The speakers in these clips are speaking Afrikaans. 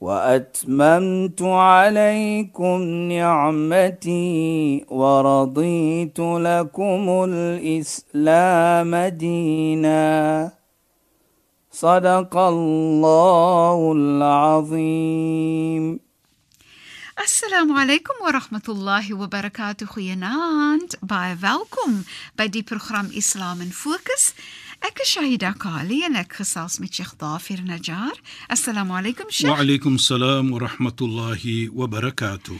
واتممت عليكم نعمتي ورضيت لكم الاسلام دينا صدق الله العظيم Assalamu alaykum wa rahmatullahi wa barakatuh. Goeienaand. Baie welkom by die program Islam in Fokus. Ek is Shahida Kali en ek gesels met Sheikh Dafir Najjar. Assalamu alaykum Sheikh. Wa alaykum salaam wa rahmatullahi wa barakatuh.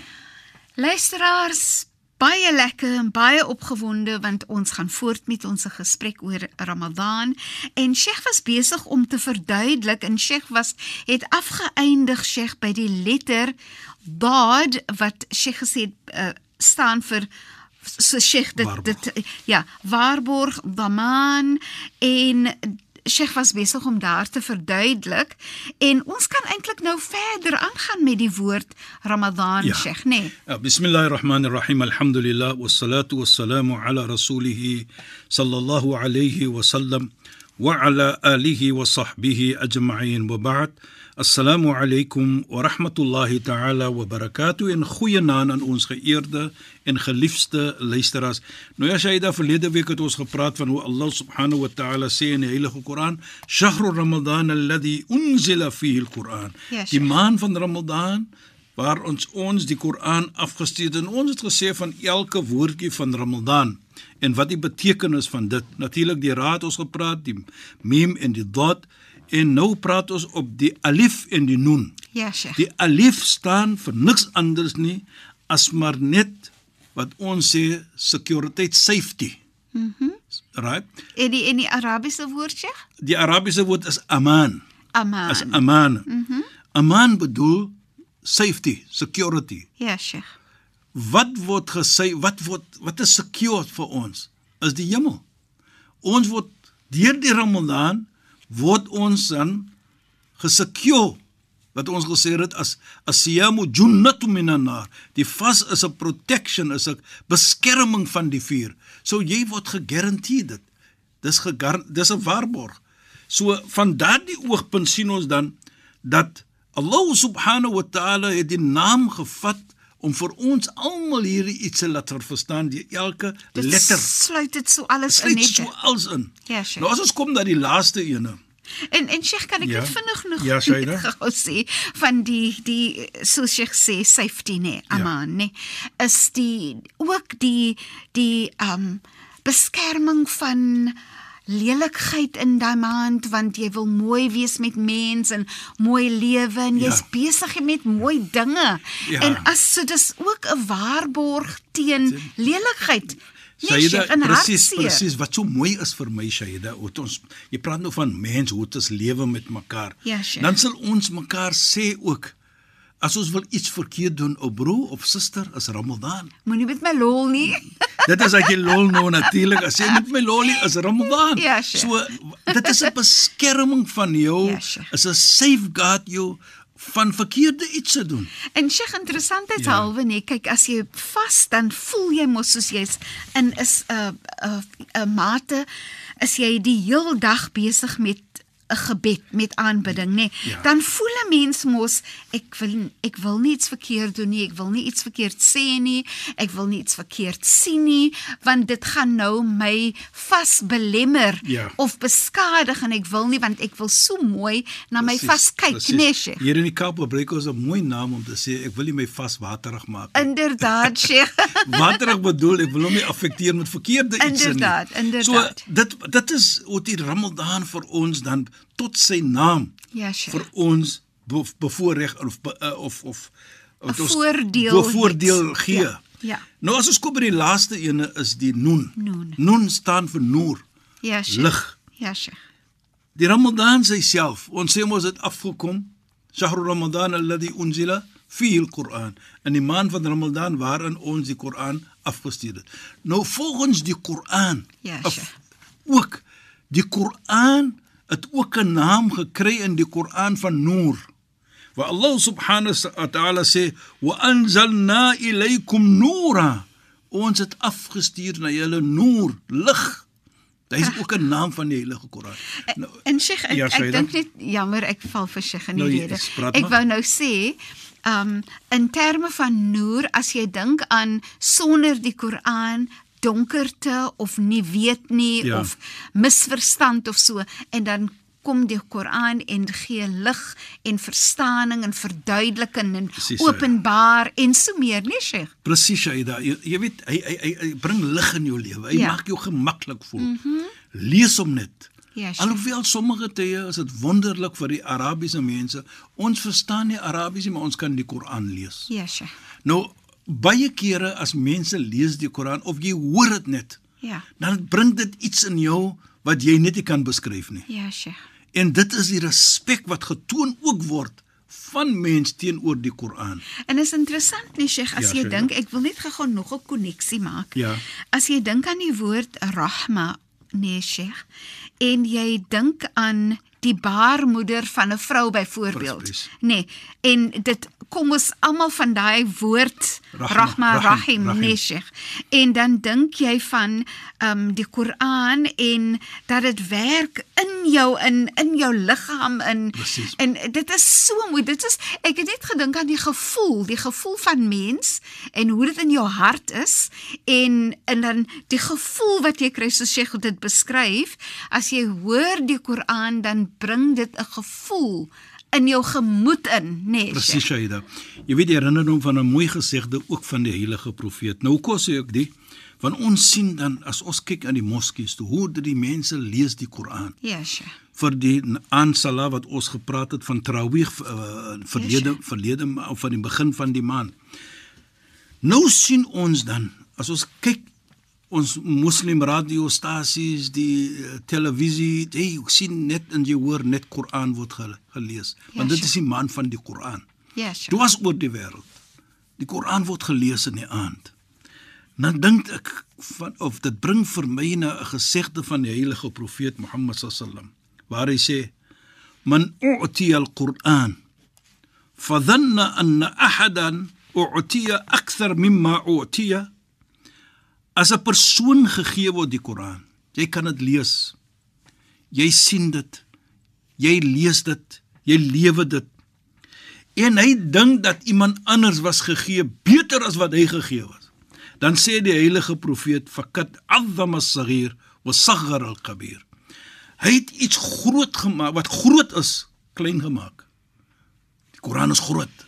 Luisteraars, baie lekker en baie opgewonde want ons gaan voort met ons gesprek oor Ramadan en Sheikh was besig om te verduidelik en Sheikh was het afgeëindig Sheikh by die letter Dad wat Sheikh gesê uh, staan vir so Sheikh dit Waarborg. dit ja, waarborg, daman en Sheikh was besig om daar te verduidelik en ons kan eintlik nou verder aangaan met die woord Ramadan Ja. Sheikh, nee. Uh, Bismillahirrahmanirrahim. Alhamdulillah wassalatu wassalamu ala rasulih sallallahu alayhi wa sallam wa ala alihi wa sahbihi ajma'in wa ba'd. Assalamu alaykum wa rahmatullahi ta'ala wa barakatuh en goeienaand aan ons geëerde en geliefde luisteraars. Nou ja, Shaida, verlede week het ons gepraat van hoe Allah subhanahu wa ta'ala sê in die Heilige Koran, "Shahru Ramadan alladhi unzila fihi al-Quran." Ja, Die maand van Ramadan waar ons ons die Koran afgestuur het en ons het gesê van elke woordjie van Ramadan en wat die betekenis van dit. Natuurlik die raad ons gepraat, die mim en die dot en nou praat ons op die alif en die nun. Ja, Sheikh. Die alif staan vir niks anders nie as maar net wat ons sê sekuriteit safety. Mhm. Mm right? En die en die Arabiese woord Sheikh? Die Arabiese woord is aman. Aman. As aman. Mhm. Mm aman bedoel safety, security. ja, Sheikh. Wat word gesê, wat word wat is secure vir ons? Is die hemel. Ons word deur die Ramadan word ons dan gesecure wat ons gesê het as asiyamu junnatu minan nar. Die vas is 'n protection, is 'n beskerming van die vuur. So jy word gegarandeer dit. Dis gegar dis 'n waarborg. So van daardie oogpunt sien ons dan dat Allah subhanahu wa ta'ala het die naam gevat om vir ons almal hierdie iets te laat verstaan die elke Dit letter sluit dit so alles in sluit net. so alles in. Ja, Sheikh. Nou as ons kom na die laaste ene. En en Sheikh kan ek Ja. net vinnig nog Ja, gou sê van die die soos Sheikh sê safety nê, aman nê, is die ook die die um beskerming van lelikheid in daai maand want jy wil mooi wees met mense en mooi lewe en jy's Ja. besig met mooi dinge. Ja. En as so dis ook 'n waarborg teen lelikheid. Nee, Shaida, presies presies wat so mooi is vir my Shaida, ons jy praat nou van mens hoe dit is lewe met mekaar. Ja, Sheikh. Dan sal ons mekaar sê ook as ons wil iets verkeerd doen, ou broer of suster, is Ramadan. Moenie met my lol nie. Dit is ek jy lol nou natuurlik. As jy met my lolie is Ramadan. Ja, Sheikh. so dit is 'n beskerming van jou, Ja, Sheikh. is 'n safeguard jou van verkeerde iets te doen. En Sheikh interessantheidshalwe nee, kyk as jy vas dan voel jy mos soos jy's in is 'n uh, 'n uh, 'n mate is jy die heel dag besig met 'n gebed met aanbidding, nê? Ja. Dan voel 'n mens mos ek wil ek wil nie iets verkeerd doen nie, ek wil nie iets verkeerd sê nie, ek wil nie iets verkeerd sien nie, want dit gaan nou my vas belemmer Ja. of beskadig en ek wil nie want ek wil so mooi na my Presies, vas kyk, nê, Sheikh? Hier in die Kaap gebruik ons 'n mooi naam om te sê ek wil nie my vas waterig maak nie. Inderdaad, Sheikh. Waterig bedoel ek wil hom nie affekteer met verkeerde iets nie. Inderdaad, inderdaad. So dit dit is hoe die Ramadan vir ons dan tot sy naam Ja, Sheikh. vir ons be, bevoorreg of of of wat ons voordeel bevoordeel iets. gee. Ja, ja. Nou as ons kom by die laaste ene is die noon. Noon. Noon staan vir noor, Ja, lig. Ja, Sheikh. Die Ramadan self, ons sê mos dit afgekom Shahru Ramadan alladhi unzila fihi al-Quran. In die maand van Ramadan waarin ons die Koran afgestuur het. Nou volgens die Koran Ja, of Sheikh. ook die Koran het ook 'n naam gekry in die Koran van Noor. Waar Allah subhanahu wa ta'ala sê wa anzalna ilaykum nura. Ons het afgestuur na julle noor, lig. Dit is ook 'n naam van die Heilige Koran. Nou, En Sheikh, ek, Ja, ek dink net jammer ek val vir Sheikh in die Nou, rede. praat Ek wou nou sê, um in terme van noor, as jy dink aan sonder die Koran donkerte of nie weet nie Ja. of misverstand of so en dan kom die Koran en gee lig en verstaaning en verduideliking en Presies, ja. openbaar en so meer, nee Sheikh. Presies, Shaida. Jy, jy weet hy, hy hy hy bring lig in jou lewe. Hy Ja. ja. maak jou gemaklik voel. Mm -hmm. Lees hom net. Ja, Sheikh. Alhoewel sommige tye is dit wonderlik vir die Arabiese mense. Ons verstaan nie Arabies nie, maar ons kan die Koran lees. Ja, Sheikh. Nou baie kere as mense lees die Koran of jy hoor dit net, Ja. dan bring dit iets in jou wat jy net nie kan beskryf nie. Ja, Sheikh. En dit is die respek wat getoon ook word van mens teenoor die Koran. En is interessant nie Sheikh as Ja, jy dink ek wil net gou nog 'n koneksie maak. Ja. As jy dink aan die woord rahma nee Sheikh en jy dink aan die baarmoeder van 'n vrou byvoorbeeld. Presies. Nee, en dit kom ons almal van daai woord Rahma, rahim, rahim, Sheikh. En dan dink jy van ehm um, die Koran en dat dit werk in jou in in jou liggaam in Presies. en dit is so mooi. Dit is ek het net gedink aan die gevoel, die gevoel van mens en hoe dit in jou hart is en en dan die gevoel wat jy kry soos jy dit beskryf, as jy hoor die Koran dan bring dit 'n gevoel in jou gemoed in, nê? Nee, Presies Shaida. Jy weet jy herinner hom van 'n mooi gesegde ook van die heilige profeet. Nou hoekom sê ek dit? Want ons sien dan as ons kyk aan die moskees, toe hoe dit die mense lees die Koran Ja, Sheikh. vir die aansala wat ons gepraat het van Tarawih uh, verlede verlede ma- of van die begin van die maand. Nou sien ons dan as ons kyk ons moslim radiostasies, die uh, televisie, jy sien net en jy hoor net Koran word gele- gelees. Ja, Want dit sure. is die maand van die Koran. Ja, Sheikh. Dwars oor die wêreld. Die Koran word gelees in die aand. Dan dink ek van of dit bring vir my na 'n gesegde van die heilige profeet Mohammed sallam waar hy sê man u'tiya al-Quran fadhanna anna ahadan u'tiya akthar mimma u'tiya as 'n persoon gegee word die Koran jy kan dit lees. Jy sien dit. Jy lees dit. Jy lewe dit. En hy dink dat iemand anders was gegee beter as wat hy gegee was. Dan sê die heilige profeet fakat azama as-saghir wa saghara al-kabir. Hy het iets groot gemaak wat groot is klein gemaak. Die Koran is groot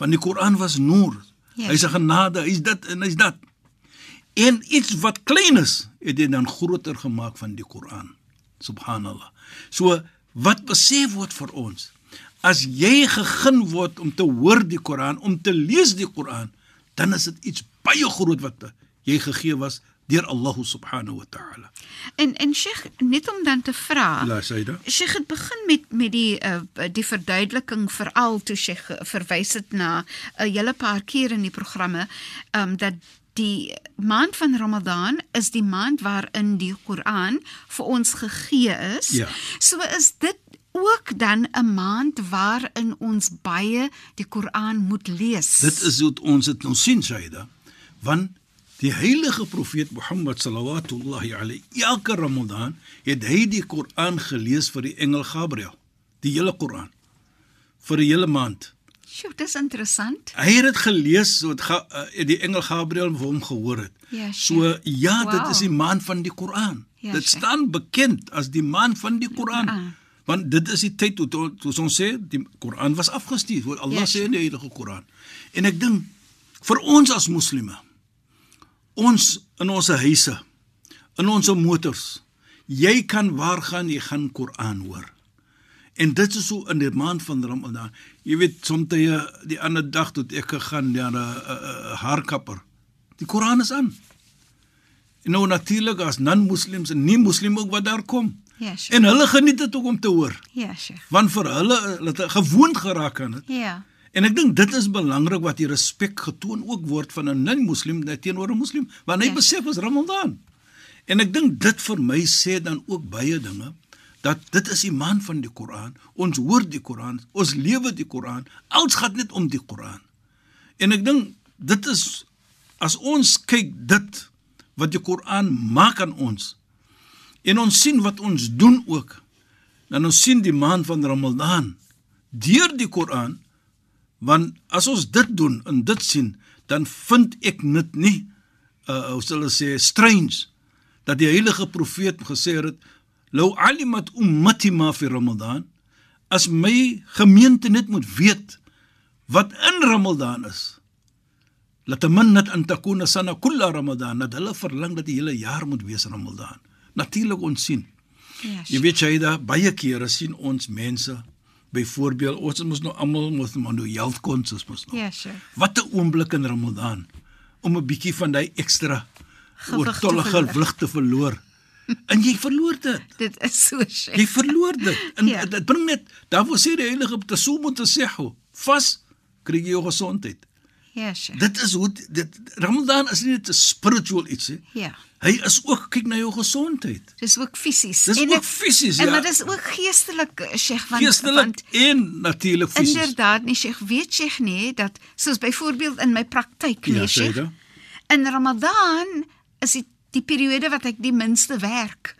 want die Koran was noor. Ja. hy's 'n genade hy's dit en hy's dat en iets wat klein is het hy dan groter gemaak van die Koran. Subhanallah. So wat besef word vir ons? As jy gegun word om te hoor die Koran om te lees die Koran dan is dit iets baie groot wat jy gegee was deur Allah subhanahu wa ta'ala. En en Sheikh, net om dan te vra. la saida Sheikh het begin met met die uh, die verduideliking veral toe Sheikh verwys het na 'n uh, hele paar keer in die programme um dat die maand van Ramadan is die maand waarin die Koran vir ons gegee is. Ja. So is dit ook dan 'n maand waarin ons baie die Koran moet lees. Dit is hoe ons dit nou sien, Saida. Want die heilige profeet Mohammed sallallahu alayhi elke Ramadan het hy die Koran gelees vir die engel Gabriël, die hele Koran vir 'n hele maand. Sjoe, dis interessant. Hy het dit gelees so dit uh, die engel Gabriël vir hom gehoor het. Ja, so ja, Wow. dit is die maand van die Koran. Ja, dit staan bekend as die maand van die Koran. Koran. Want dit is die tyd toe toe ons sê die Koran was afgestuur. Wat Allah Ja, sê in die heilige Koran. En ek dink vir ons as moslime ons in ons huise, in ons motors, jy kan waar gaan jy gaan Koran hoor. En dit is so in die maand van Ramadan. Jy weet soms die ander dag toe ek gegaan na 'n haarkapper. Die Koran is aan. En nou natuurlik as non-moslems en nie moslim ook wat daar kom. Ja, Sheikh. En hulle geniet dit ook om te hoor, Ja, Sheikh. want vir hulle hulle het gewoond geraak aan dit. Ja. En ek dink dit is belangrik wat die respek getoon ook word van 'n non-moslim teenoor 'n moslim, want hy Ja. besef is Ramadan. En ek dink dit vir my sê dan ook baie dinge dat dit is die man van die Koran. Ons hoor die Koran, ons lewe die Koran. Alles gaan net om die Koran. En ek dink dit is as ons kyk dit wat die Koran maak aan ons en ons sien wat ons doen ook dan ons sien die maand van Ramadan deur die Koran want as ons dit doen en dit sien dan vind ek dit nie uh hoe sal ons sê strange dat die heilige profeet gesê het law alimat ummati ma fi ramadan as my gemeente net moet weet wat in ramadan is latamannat an takuna sana kulla ramadan dat hulle verlang dat die hele jaar moet wees ramadan natuurlik ons sien Ja. Jy weet jy da baie kere sien ons mense byvoorbeeld ons moet nou almal moet maar nou health conscious moet nou. Ja, Sheikh. Wat 'n oomblik in Ramadan om 'n bietjie van daai ekstra oortollige gewig te verloor. En jy verloor dit. Dit is so, Jy Sheikh. verloor dit. En Ja. ja. dit bring net daarvoor sê die heilige tasum te sê, vas kry jy jou gesondheid. Ja, Sheikh. Dit is hoe dit Ramadan is nie net 'n spiritual iets nie. Ja. Hy is ook kyk na jou gesondheid. Dis ook fisies. Dis En ook fisies, En ja. maar dis ook geestelik, Sheikh, want Geestelik want en natuurlik fisies. inderdaad nie, Sheikh, weet Sheikh nie dat soos byvoorbeeld in my praktyk Ja, nee, sê Sheikh. dit. In Ramadan is dit die periode wat ek die minste werk.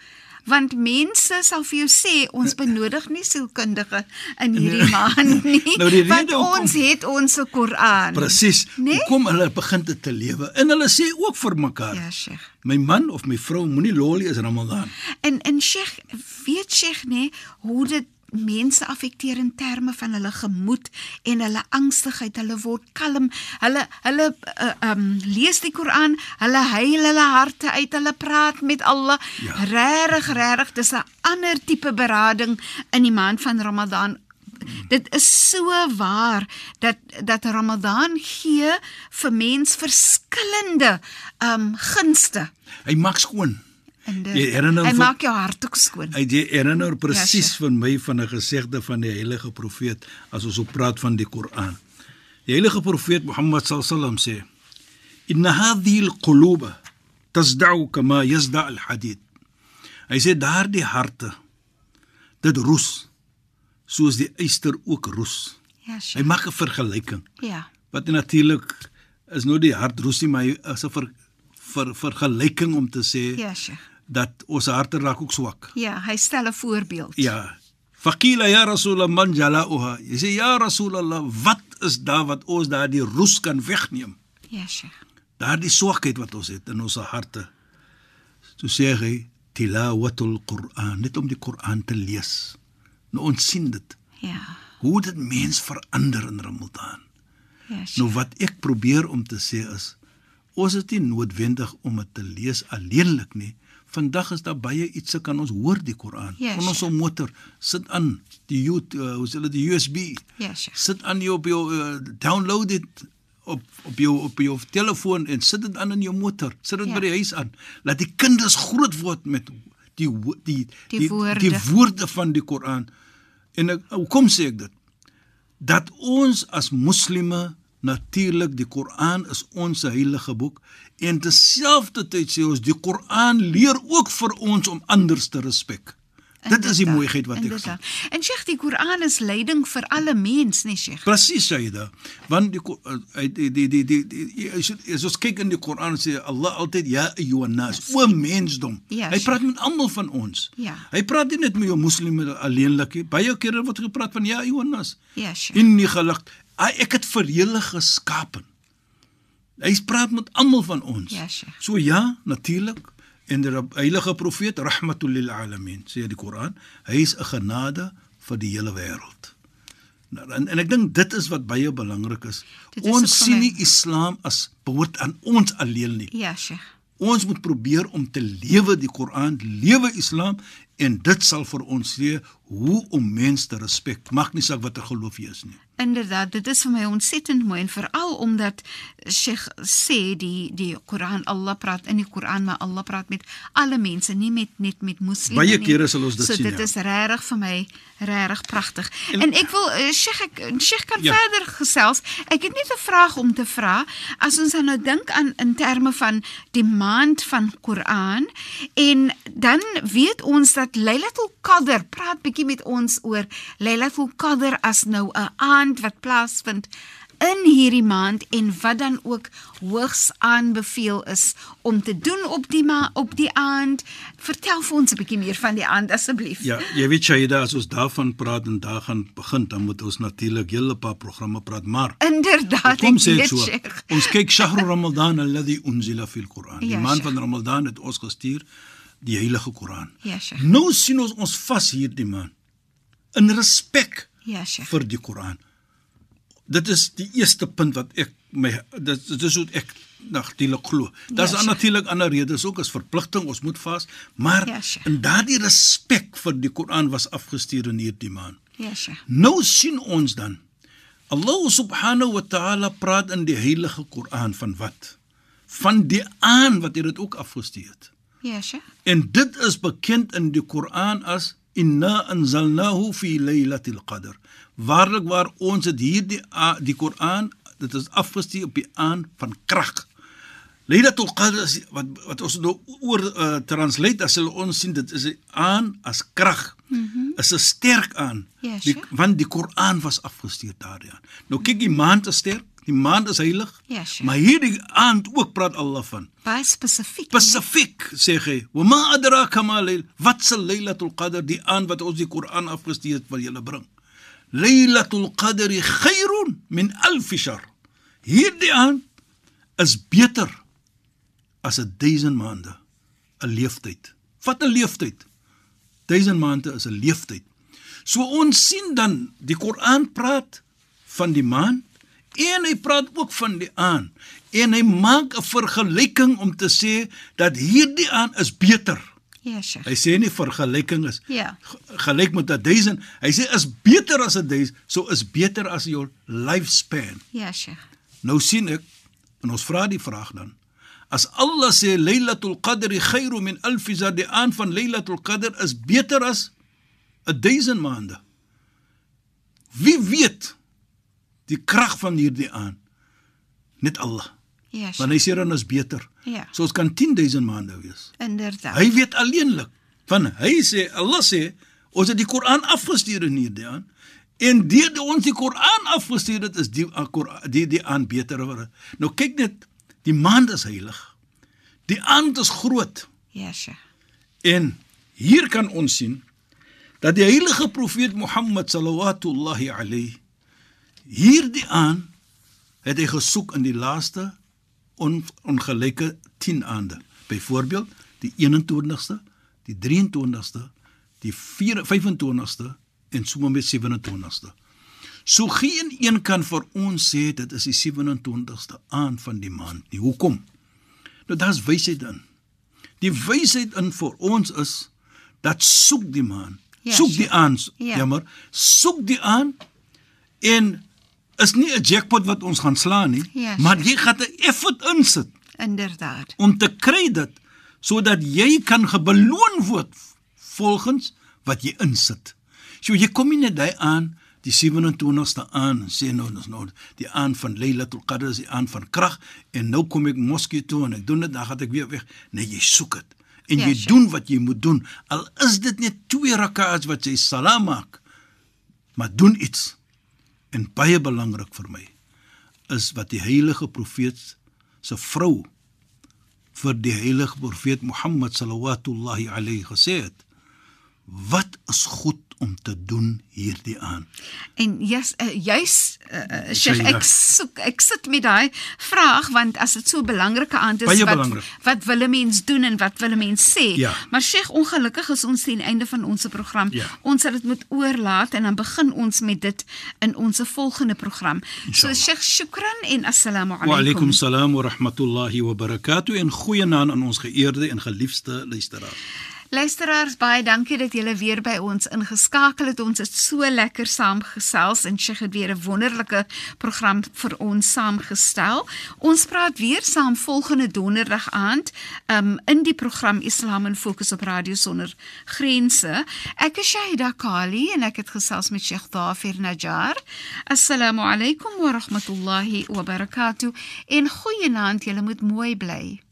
Want mense sal vir jou sê ons benodig nie sielkundige in hierdie maand nie. Nou, die want hoekom- ons het ons Koran. Presies. Nee? Hoekom hulle begin dit te lewe? En hulle sê ook vir mekaar. Ja, Sheikh. My man of my vrou moenie lolly is Ramadan. En en Sheikh, weet Sheikh nê hoe dit mense affekteer in terme van hulle gemoed en hulle angstigheid. Hulle word kalm. Hulle hulle uh, um lees die Koran, hulle huil hulle harte uit, hulle praat met Allah. Ja. Regtig, regtig, dis 'n ander tipe berading in die maand van Ramadan. Dit is so waar dat dat Ramadan gee vir mens verskillende um gunste. Hy maak skoon. En dit, Jy herinner hy vir- maak jou hart ook skoon. Hy jy herinner presies Sheikh. van my van 'n gesegde van die heilige profeet as ons op praat van die Koran. Die heilige profeet Mohammed sallam sê: "Inna hadhihi al-quluba tasda'u kama yasda' al-hadid." Hy sê daardie harte dit roes soos die yster ook roes. Ja, Hy Sheikh. maak 'n vergelyking. Ja. Wat natuurlik is nou die hart roes nie, maar hy is 'n ver, ver, vergelyking om te sê Ja, Sheikh. Dat ons harte raak ook swak. Ja, hy stel 'n voorbeeld. Ja. Faqila ya Rasulullah man jala'uha. Jy sê ja Rasulullah, wat is daar wat ons daardie roes kan wegneem? Ja, Sheikh. Daardie swakheid wat ons het in ons harte. So sê hy tilawatul Quran, net om die Koran te lees. Nou ons sien dit. Ja. Hoe dit mens verander in Ramadan. Ja, Sheikh. Nou wat ek probeer om te sê is ons is nie noodwendig om dit te lees alleenlik nie. Vandag is daar baie ietsie kan ons hoor die Koran. Ja, Kon ons op motor sit aan die U uh, hoe sê hulle die USB. Ja, Sheikh. Sit aan jou op jou uh, download dit op op jou op jou telefoon en sit dit aan in jou motor. Sit dit Ja. by die huis aan. Laat die kinders groot word met die die Die die, woorde. die woorde van die Koran. En ek, hoekom sê ek dit? dat ons as moslime natuurlik die Koran is ons heilige boek en terselfdertyd sê ons die Koran leer ook vir ons om anders te respek. Dit is die Inderdaad, mooiheid wat ek sien. inderdaad. En Sheikh, die Koran is leiding vir alle mens, nee Sheikh. Presies Saida. Want die Ko- uh, die die die die, die as ons kyk in die Koran sê Allah altyd ja ayyuhan nas, o mensdom. Ja, Hy praat met almal van ons. Ja. Hy praat nie net met jou moslime alleenlik nie. Baie kere word gepraat van ja ayyuhan nas. Ja, Sheikh. Inni khalaq. Hy- Ek het vir julle geskapen. Hy praat met almal van ons. Ja, Sheikh. So ja, natuurlik. En die heilige profeet rahmatul lil alamin sê die Koran, hy is 'n genade vir die hele wêreld. Nou, en, en ek dink dit is wat baie belangrik is. Dit is ons sien nie Islam as behoort aan ons alleen nie. Ja, Sheikh. Ons moet probeer om te lewe die Koran, lewe Islam en dit sal vir ons leer hoe om mense te respek. Maak nie saak watter geloof jy is nie. Inderdaad, dit is vir my ontsettend mooi en veral omdat Sheikh sê die die Koran Allah praat in die Koran maar Allah praat met alle mense, nie met net met moslims Baie nie. kere sal ons dit so sien, dit ja. is regtig vir my regtig pragtig. En, En- ek wil uh, Sheikh ek Sheikh kan Ja. verder gesels. Ek het net 'n vraag om te vra. As ons nou dink aan in terme van die maand van Koran en dan weet ons dat Lailatul Qadr praat bietjie met ons oor Lailatul Qadr as nou 'n aand wat plaasvind in hierdie maand en wat dan ook hoogs aanbeveel is om te doen op die ma op die aand. Vertel vir ons 'n bietjie meer van die aand asseblief. Ja, jy weet Shaida, as ons daarvan praat en daar gaan begin, dan moet ons natuurlik hele paar programme praat, maar Inderdaad, Kom sê weet, so. Sheikh. Ons kyk Shahru Ramadan alladhi unzila fil Quran. Die Ja, maand van Ramadan het ons gestuur die heilige Koran. Ja, Sheikh. Nou sien ons ons vas hierdie maand in respek Ja, Sheikh. vir die Koran. Dit is die eerste punt wat ek my dit, dit is hoe ek natuurlik glo. Daar's Ja, natuurlik ander redes ook as verpligting, ons moet vas, maar Ja, Sheikh. in daardie respek vir die Koran was afgestuur in hierdie maand. Ja, Sheikh. Nou sien ons dan Allah subhanahu wa ta'ala praat in die heilige Koran van wat? Van die aan wat hy dit ook afgestuur het. Ja, Sheikh. En dit is bekend in die Koran as inna anzalnahu fi laylatil qadr. Waarlik waar ons het hierdie die Koran, dit is afgestuur op die aan van krag. Laylatul Qadr is wat wat ons nou oor uh, translate as hulle ons sien dit is aan as krag. Mm -hmm. Is 'n sterk aan. Ja, die, want die Koran was afgestuur daardie aan. Nou kyk die maand is sterk, die maand is heilig. Ja, sure. Maar hierdie aand ook praat Allah van Baie spesifiek. spesifiek sê hy wa ma adraka ma layl wat se laylatul qadr die aan wat ons die Koran afgestuur het wat julle bring laylatul qadri khairun min alf shahr hierdie aan is beter as 'n 1000 maande 'n leeftyd wat 'n leeftyd 1000 maande is 'n leeftyd so ons sien dan die Koran praat van die maan en hy praat ook van die aan en hy maak 'n vergelyking om te sê dat hierdie aan is beter Ja, Sheikh. hy sê nie vergelyking is Ja. g- gelyk met 'n 1000 hy sê is beter as 'n 1000 so is beter as your lifespan Ja, Sheikh. Nou sien ek en ons vra die vraag dan. As Allah sê Lailatul Qadri khairu min alf shahr, die aan van Lailatul Qadr is beter as 'n 1000 maande. Wie weet die krag van hierdie aan? Net Allah. Ja, Want hy sê dan is beter. Ja. So ons kan 10000 maande wees. Inderdaad. Hy weet alleenlik. Van hy sê Allah sê ons het die Koran afgestuur in hierdie aan en deur ons die Koran afgestuur het is die uh, Koran- die die aan beter. Nou kyk net, die maand is heilig. Die aand is groot Ja, Sheikh. en hier kan ons sien dat die heilige profeet Mohammed sallallahu alayhi hierdie aan het hy gesoek in die laaste on, ongelyke 10 aande. Byvoorbeeld die 21ste, die 23ste, die 4, 25ste en sommer met 27ste. So geen een kan vir ons sê dit is die 27ste aan van die maand nie. Hoekom? Nou daar's wysheid in. Die wysheid in vir ons is dat soek die maan. Ja, soek die aan. Ja. Jammer. Soek die aan en is nie 'n jackpot wat ons gaan slaan nie, Ja, maar jy gaan 'n effort insit Inderdaad. om te kry dit sodat jy kan gebeloon word volgens wat jy insit. So jy kom nie net daai aan die 27ste aan sê nou dis nou die aan van Lailatul Qadr is die aan van krag en nou kom ek moskee toe en ek doen dit dan gaan ek weer weg. Nee, jy soek dit. En Ja, jy sure. doen wat jy moet doen. Al is dit net twee rak'ats wat jy salam maak. Maar doen iets. En baie belangrik vir my is wat die heilige profeet se vrou vir die heilige profeet Mohammed sallallahu alayhi gesê het wat is goed om te doen hierdie aan En yes, uh, juis uh, uh, Sheikh, Shaida. ek soek ek sit met daai vraag want as dit so 'n belangrike aand is Baie wat belangrik. wat wil 'n mens doen en wat wil 'n mens sê? Ja. Maar Sheikh, ongelukkig is ons teen einde van ons program. Ja. Ons sal dit moet oorlaat en dan begin ons met dit in ons volgende program. So. Sheikh, shukran en assalamu Wa alaykum alaykum. salaam wa rahmatullahi wa barakatuh en goeienaand aan ons geëerde en geliefde luisteraars Luisteraars, baie dankie dat julle weer by ons ingeskakel het. Ons het so lekker saamgesels en Sheikh het weer 'n wonderlike program vir ons saamgestel. Ons praat weer saam volgende donderdag aand um, in die program Islam en Fokus op Radio Sonder Grense. Ek is Shahida Kali en ek het gesels met Sheikh Dafir Najjar. Assalamu alaykum wa rahmatullahi wa barakatuh. En goeienaand, julle moet mooi bly.